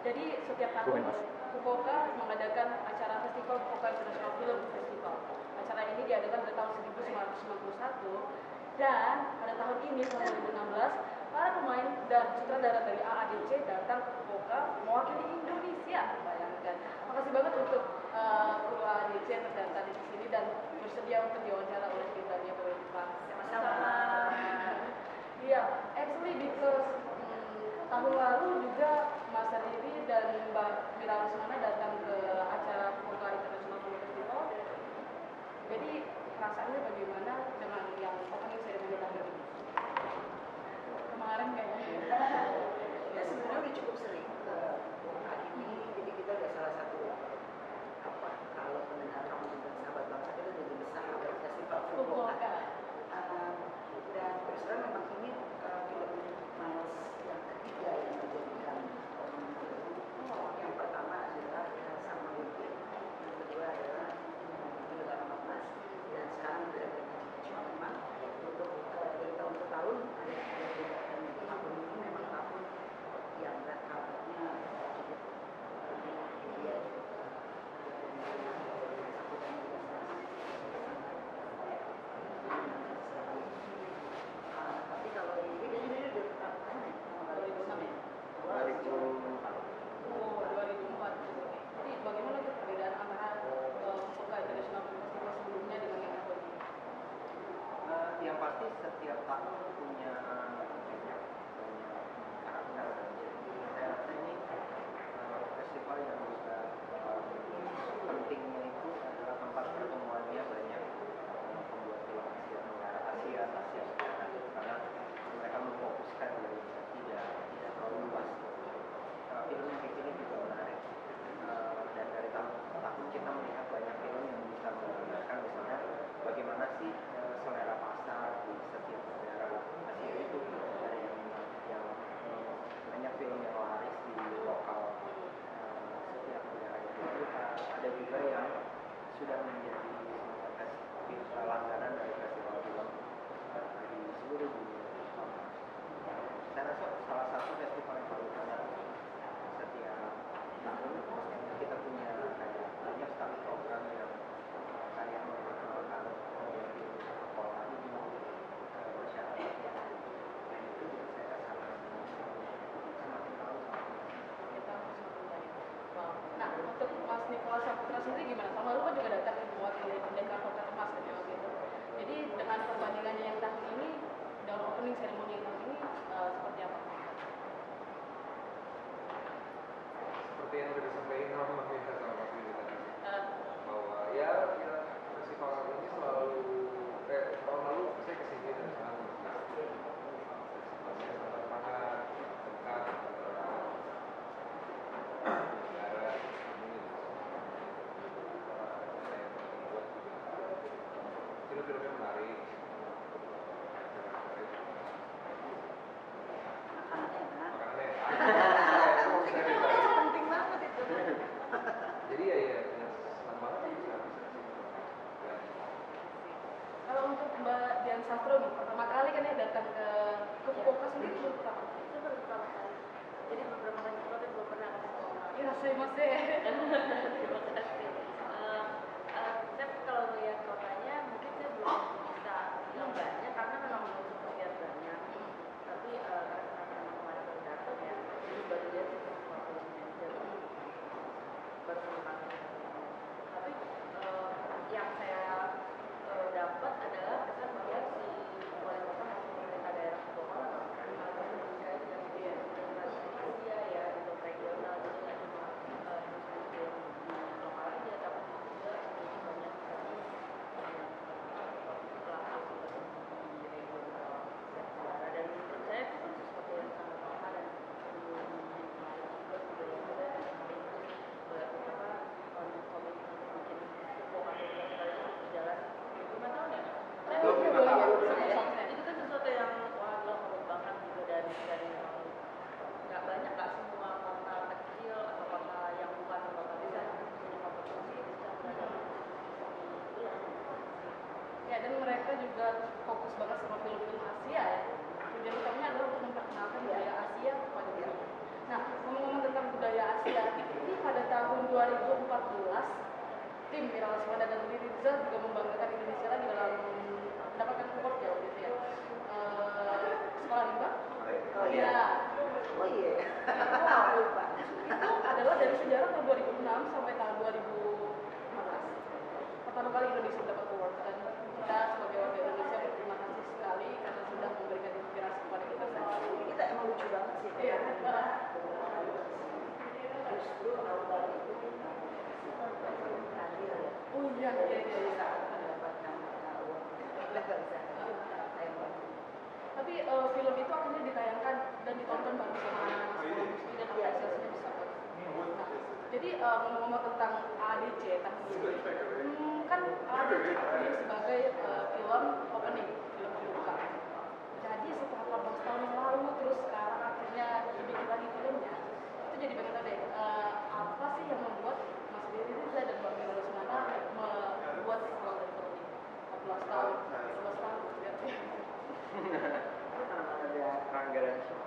Jadi setiap tahun Fukuoka mengadakan acara festival Fukuoka International Film Festival. Acara ini diadakan pada tahun 1991 dan pada tahun ini tahun 2016 para pemain dan sutradara dari AADC datang ke Fukuoka mewakili Indonesia. Bayangkan. Makasih banget untuk eh, uh, kru AADC terdaftar di sini dan bersedia untuk diwawancara oleh Bintangnya Bintang. Sama-sama. Iya, actually because hmm, tahun lalu juga dan Mbak Mira Rusmana datang ke acara Kota Internasional Film Festival. Jadi perasaannya bagaimana dengan ikut pas Saputra sendiri gimana? Tahun lalu kan juga datang buat pendekar kota emas gitu waktu itu. Jadi dengan perbandingannya yang tahun ini dalam opening ceremony yang tahun ini uh, seperti apa? Seperti yang sudah disampaikan Astro pertama kali kan ya datang ke ke iya. Fukuoka sendiri? Itu pertama itu baru pertama kali. Jadi beberapa kali sebelumnya belum pernah. Ke Fukuoka ya masih. tim Mira Lesmana dan Riri Rizal juga membanggakan Indonesia lagi dalam mendapatkan award ya waktu itu ya. Uh, sekolah lima? Oh iya. iya. Oh iya. Wow. Lupa. Itu adalah dari sejarah tahun 2006 sampai tahun 2015. Pertama kali Indonesia dapat award dan kita sebagai warga Indonesia berterima kasih sekali karena sudah memberikan inspirasi kepada kita semua. Kita emang lucu banget sih. Iya. Justru Iya, iya, iya. Bisa. Mendapatkan uh, uang. Tapi uh, film itu akhirnya ditayangkan dan ditonton bareng sama anak-anak sekolah dan organisasinya bisa Nah, iya. jadi uh, ngomong-ngomong tentang ADC, hmm, kan iya, ADC iya, ini sebagai uh, film opening, film pembuka. Jadi setelah 18 tahun yang lalu, terus sekarang akhirnya dibikin lagi filmnya, itu jadi pengen tahu deh, apa sih yang membuat guarantee.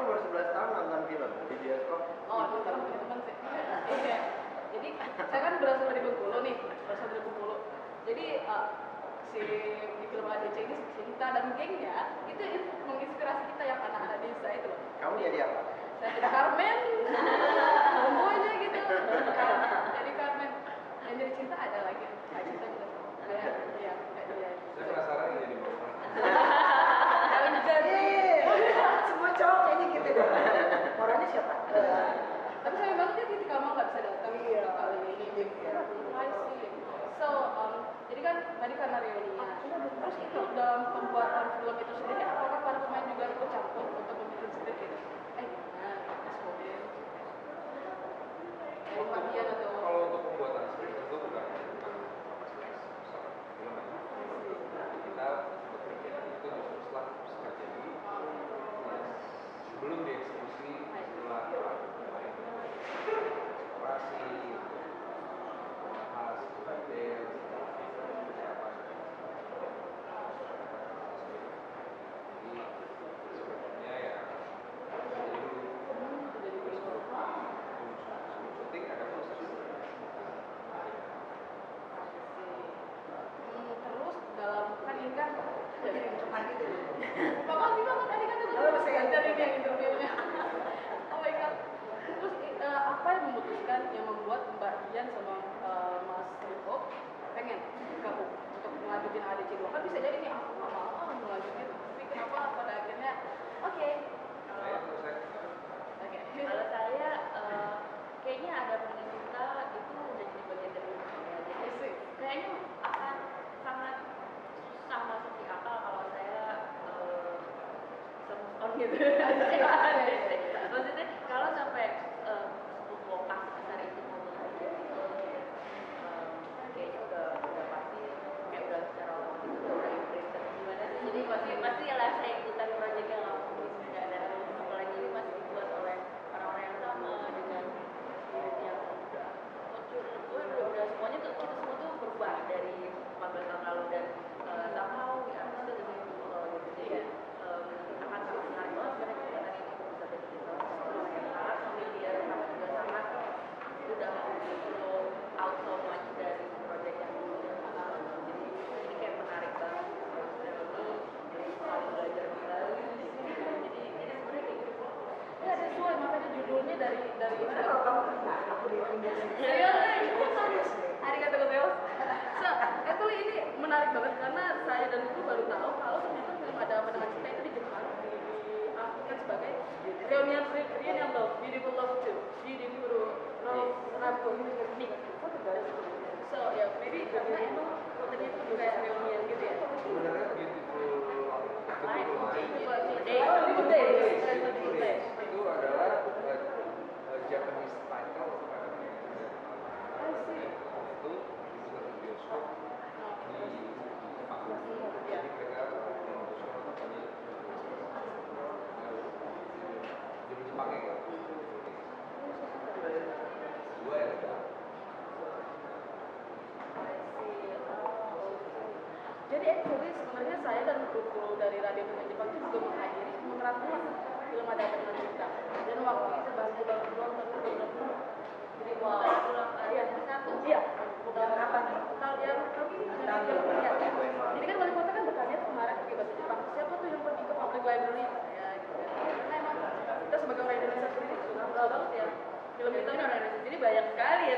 kamu baru 11 tahun nonton film di bioskop. Oh, itu kan punya teman sih. Iya. Jadi saya kan berasal dari Bengkulu nih, berasal dari Bengkulu. Jadi uh, si di film ADC ini cinta dan gengnya itu menginspirasi kita yang anak-anak desa itu loh. Kamu jadi apa? Saya jadi Carmen, nah, semuanya gitu. Jadi Carmen. Yang jadi cinta ada lagi, cinta gitu. Iya, iya, iya. Maksudnya kalau sampai eh, besar itu gitu, eh, kayaknya udah udah pasti kayak udah secara otomatis udah udah gimana sih? Jadi pasti pasti yang jadi actually sebenarnya saya dan buku dari Radio Dunia Jepang itu juga menghadiri kontrak film ada dengan kita dan waktu itu baru belum terlalu jadi wow ulang ya satu. Iya. Bukan apa total yang kami iya. jadi kan wali kota kan bertanya kemarin di bahasa Jepang siapa tuh yang pergi ke public library? Ya gitu kan. karena emang kita sebagai orang Indonesia sendiri sudah banget ya. Film kita kan orang Indonesia jadi banyak sekali ya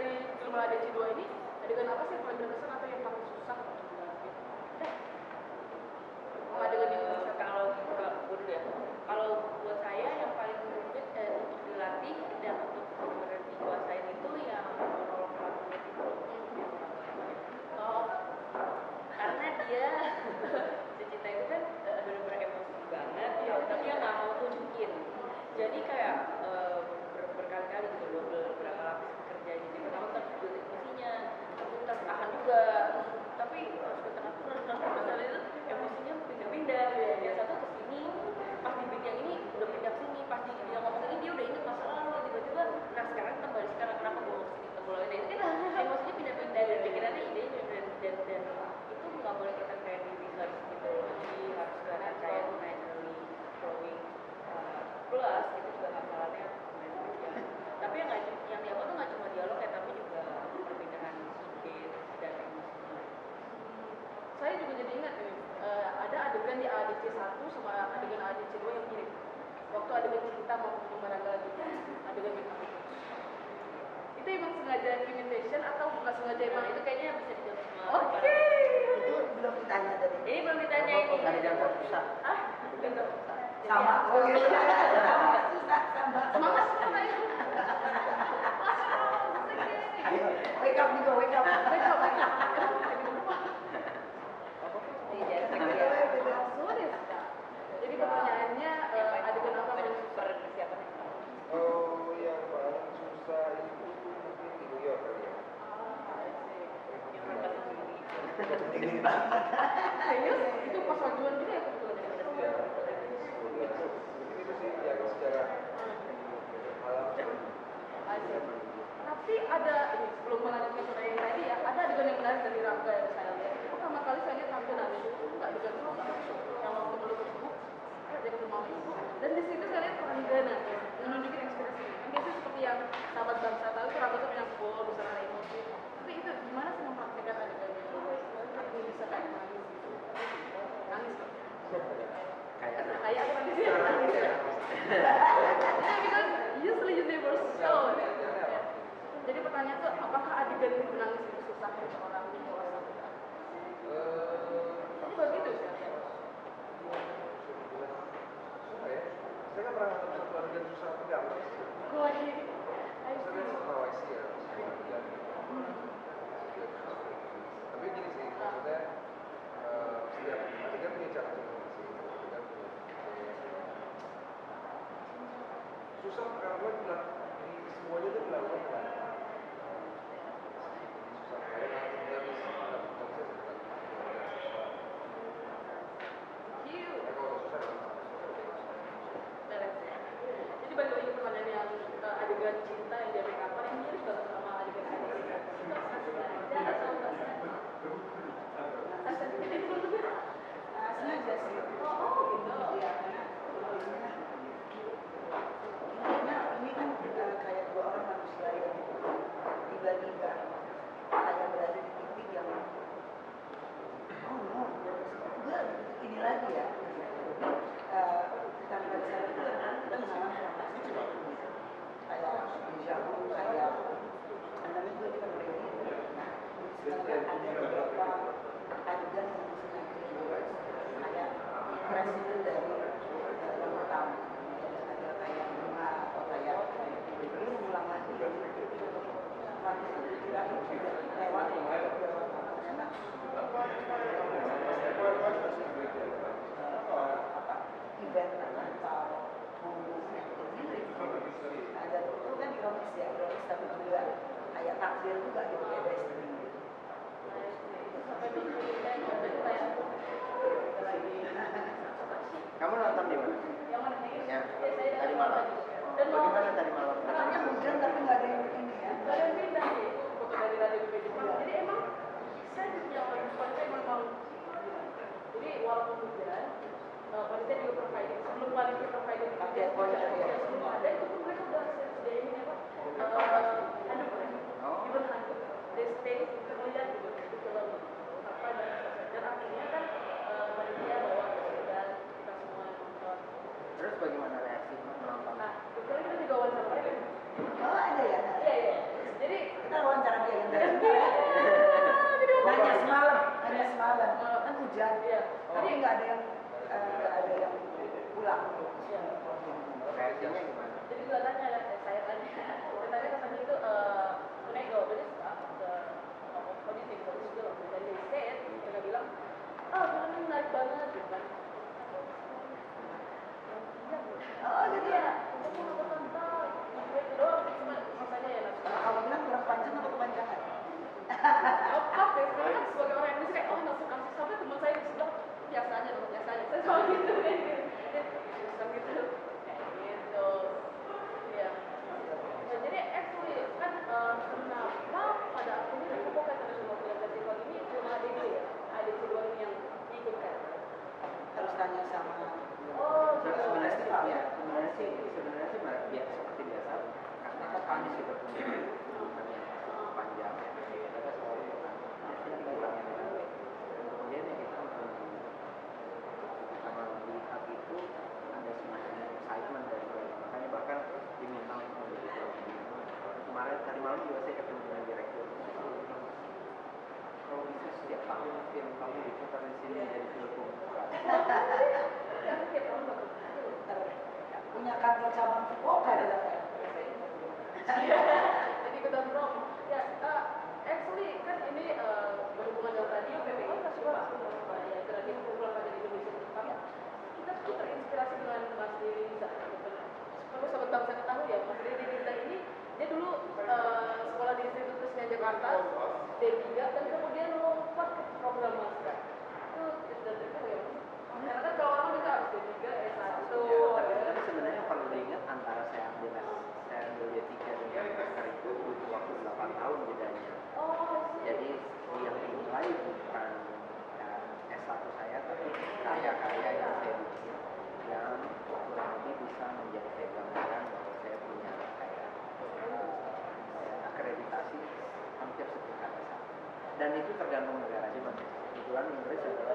dari kelima DC2 ini adegan apa sih yang paling berkesan atau yang paling susah? susah karena semuanya itu dilakukan idea. Gracias. tapi nggak ada yang nggak ada yang eh, pulang. Iya. Jadi gue tanya eh, saya tanya. Tanya temen itu when I go this ke kondisi kondisi itu loh dan mereka bilang ah, oh kamu menarik banget gitu kan. Oh, jadi ya cabang Fukuoka di sana. jadi ikutan promo ya eh, actually kan ini eh, berhubungan dengan tadi PPI kasih pak. Ya kreatif kumpulan pajak Indonesia Jepang kita tuh terinspirasi dengan Mas Riza. Perlu sobat bangsa ketahui ya Mas Riza ini dia dulu eh, sekolah di Institut Kesenian Jakarta D3 dan kemudian lompat ke program master itu dan itu bagaimana? Karena kan kalau orang bisa harus D3, S1 diingat antara saya ambil saya ambil D3 dengan master itu butuh waktu 8 tahun bedanya. Jadi yang dimulai bukan ya, S1 saya tapi karya-karya yang saya bikin yang kurang lebih bisa menjadi gambaran bahwa saya punya kayak eh, akreditasi hampir setingkat S1 dan itu tergantung negara juga kebetulan Inggris adalah